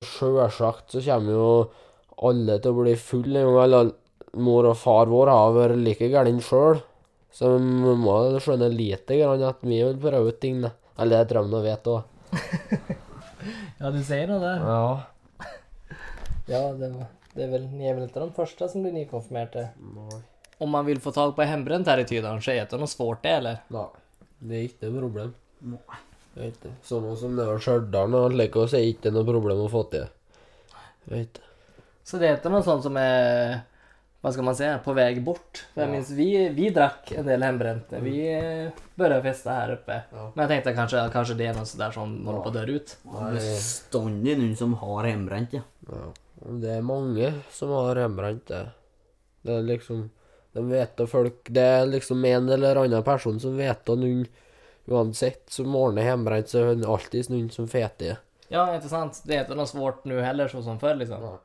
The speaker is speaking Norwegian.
Sjølsagt så kommer jo alle til å bli fulle en gang. Eller mor og far vår har vært like gærne sjøl. Så vi må skjønne lite grann at vi vil prøve ut ting, da. Eller det tror jeg de vet òg. Ja, du sier nå det. Ja. Ja, det, det er vel ni første väl inte de första som blir nykonfirmert. Nei. Om man vill få tag på hembränt här i Tydalen så är det något svårt det eller? Nei. Det er ikke noe problem. Nei. Det er ikke. Sånn som det var Stjørdal og slik, så er det ikke noe problem å få til. Vet ikke. Så det er ikke noe sånt som er hva skal man si, på vei bort? For jeg Ja. minst, vi, vi drakk en del hjemmebrente. vi bør feste her oppe uppe. Ja. Men jeg tenkte kanskje, kanskje det er något sådär som holder på att dö ut. Bestandig noen som har hjemmebrent, ja. Ja. Det er mange som har hjemmebrent det. Det er liksom De vet da folk Det er liksom en eller annen person som vet da noen Uansett som ordner hjemmebrent, så er det alltid noen som feter. Ja, inte sant? Det är inte något svårt nu heller så som förr liksom.